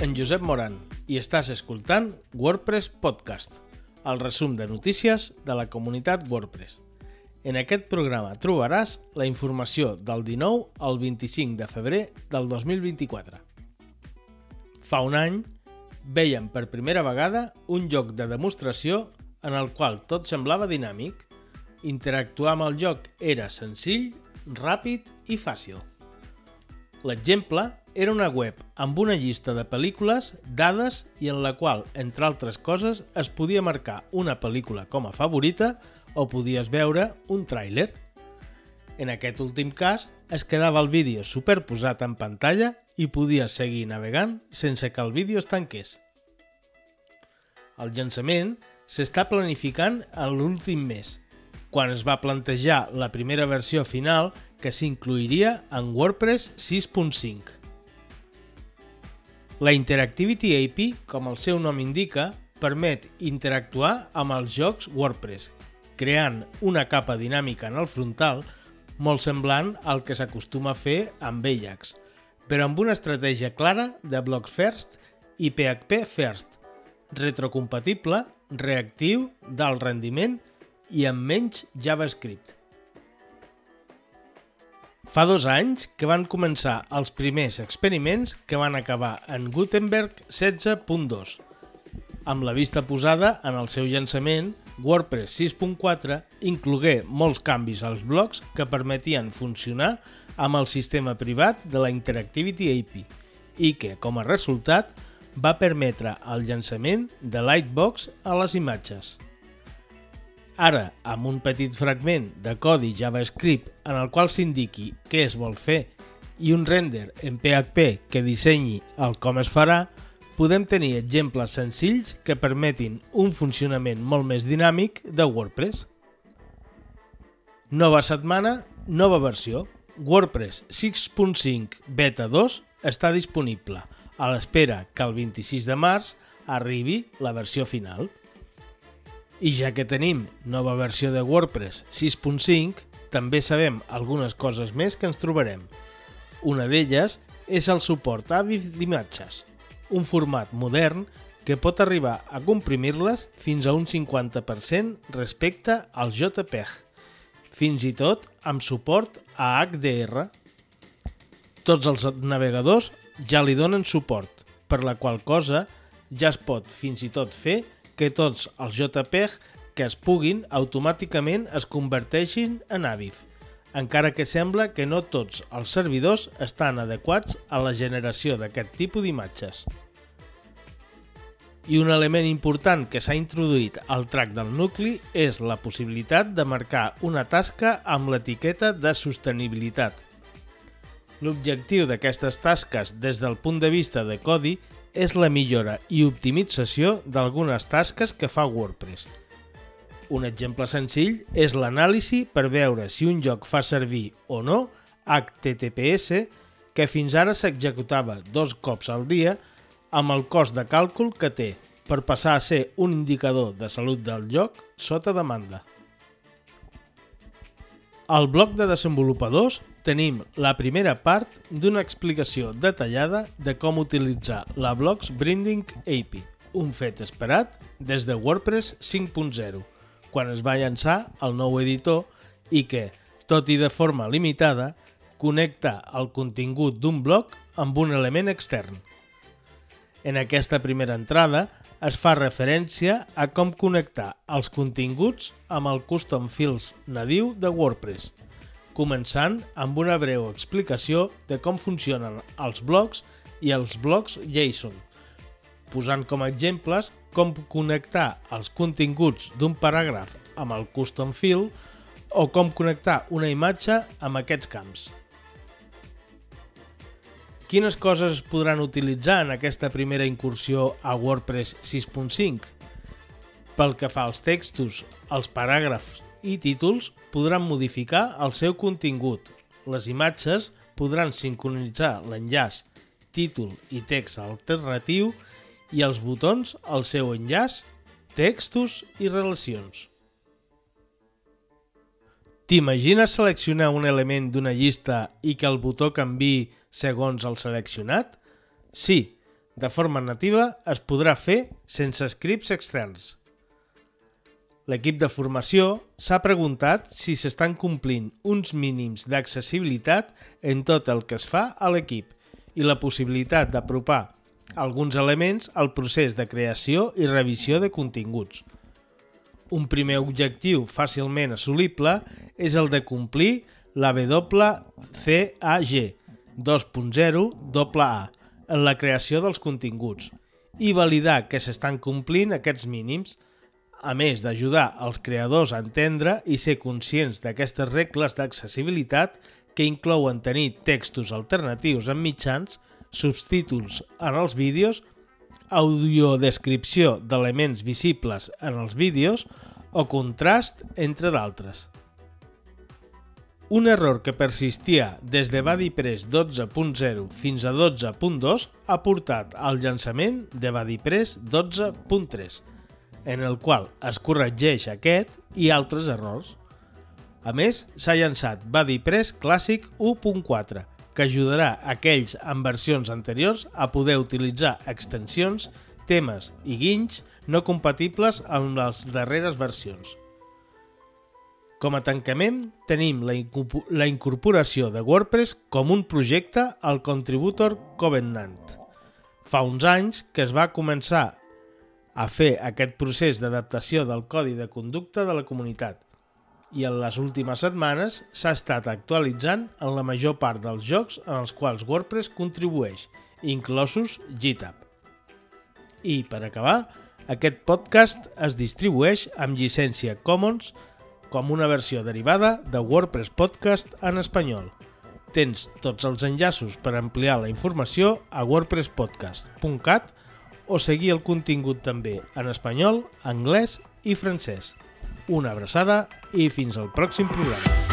en Josep Moran i estàs escoltant WordPress Podcast, el resum de notícies de la comunitat WordPress. En aquest programa trobaràs la informació del 19 al 25 de febrer del 2024. Fa un any, veiem per primera vegada un joc de demostració en el qual tot semblava dinàmic, interactuar amb el joc era senzill, ràpid i fàcil. L'exemple era una web amb una llista de pel·lícules, dades i en la qual, entre altres coses, es podia marcar una pel·lícula com a favorita o podies veure un tràiler. En aquest últim cas, es quedava el vídeo superposat en pantalla i podies seguir navegant sense que el vídeo es tanqués. El llançament s'està planificant en l'últim mes, quan es va plantejar la primera versió final que s'incluiria en WordPress 6.5. La Interactivity API, com el seu nom indica, permet interactuar amb els jocs WordPress, creant una capa dinàmica en el frontal molt semblant al que s'acostuma a fer amb Ajax, però amb una estratègia clara de Blocks First i PHP First, retrocompatible, reactiu, d'alt rendiment i amb menys JavaScript. Fa dos anys que van començar els primers experiments que van acabar en Gutenberg 16.2. Amb la vista posada en el seu llançament, WordPress 6.4 inclogué molts canvis als blocs que permetien funcionar amb el sistema privat de la Interactivity API i que, com a resultat, va permetre el llançament de Lightbox a les imatges. Ara, amb un petit fragment de codi JavaScript en el qual s'indiqui què es vol fer i un render en PHP que dissenyi el com es farà, podem tenir exemples senzills que permetin un funcionament molt més dinàmic de WordPress. Nova setmana, nova versió. WordPress 6.5 Beta 2 està disponible, a l'espera que el 26 de març arribi la versió final. I ja que tenim nova versió de WordPress 6.5, també sabem algunes coses més que ens trobarem. Una d'elles és el suport a AVIF d'imatges, un format modern que pot arribar a comprimir-les fins a un 50% respecte al JPEG, fins i tot amb suport a HDR. Tots els navegadors ja li donen suport, per la qual cosa ja es pot fins i tot fer que tots els JPEG que es puguin automàticament es converteixin en AVIF, encara que sembla que no tots els servidors estan adequats a la generació d'aquest tipus d'imatges. I un element important que s'ha introduït al track del nucli és la possibilitat de marcar una tasca amb l'etiqueta de sostenibilitat. L'objectiu d'aquestes tasques des del punt de vista de codi és la millora i optimització d'algunes tasques que fa WordPress. Un exemple senzill és l'anàlisi per veure si un joc fa servir o no HTTPS que fins ara s'executava dos cops al dia amb el cost de càlcul que té per passar a ser un indicador de salut del joc sota demanda. Al bloc de desenvolupadors tenim la primera part d'una explicació detallada de com utilitzar la Blocks Branding API, un fet esperat des de WordPress 5.0, quan es va llançar el nou editor i que, tot i de forma limitada, connecta el contingut d'un bloc amb un element extern. En aquesta primera entrada es fa referència a com connectar els continguts amb el Custom Fields nadiu de WordPress – començant amb una breu explicació de com funcionen els blocs i els blocs JSON, posant com a exemples com connectar els continguts d'un paràgraf amb el custom field o com connectar una imatge amb aquests camps. Quines coses es podran utilitzar en aquesta primera incursió a WordPress 6.5? Pel que fa als textos, els paràgrafs i títols podran modificar el seu contingut. Les imatges podran sincronitzar l'enllaç, títol i text alternatiu i els botons el seu enllaç, textos i relacions. T'imagines seleccionar un element d'una llista i que el botó canvi segons el seleccionat? Sí, de forma nativa es podrà fer sense scripts externs. L'equip de formació s'ha preguntat si s'estan complint uns mínims d'accessibilitat en tot el que es fa a l'equip i la possibilitat d'apropar alguns elements al procés de creació i revisió de continguts. Un primer objectiu fàcilment assolible és el de complir la WCAG 2.0 AA en la creació dels continguts i validar que s'estan complint aquests mínims, a més d'ajudar els creadors a entendre i ser conscients d'aquestes regles d'accessibilitat que inclouen tenir textos alternatius en mitjans, subtítols en els vídeos, audiodescripció d'elements visibles en els vídeos o contrast, entre d'altres. Un error que persistia des de BuddyPress 12.0 fins a 12.2 ha portat al llançament de BuddyPress 12.3, en el qual es corregeix aquest i altres errors. A més, s'ha llançat BuddyPress Classic 1.4, que ajudarà aquells amb versions anteriors a poder utilitzar extensions, temes i guinys no compatibles amb les darreres versions. Com a tancament, tenim la, incorporació de WordPress com un projecte al Contributor Covenant. Fa uns anys que es va començar a fer aquest procés d'adaptació del codi de conducta de la comunitat i en les últimes setmanes s'ha estat actualitzant en la major part dels jocs en els quals WordPress contribueix, inclosos GitHub. I, per acabar, aquest podcast es distribueix amb llicència Commons com una versió derivada de WordPress Podcast en espanyol. Tens tots els enllaços per ampliar la informació a wordpresspodcast.cat o seguir el contingut també en espanyol, anglès i francès. Una abraçada i fins al pròxim programa.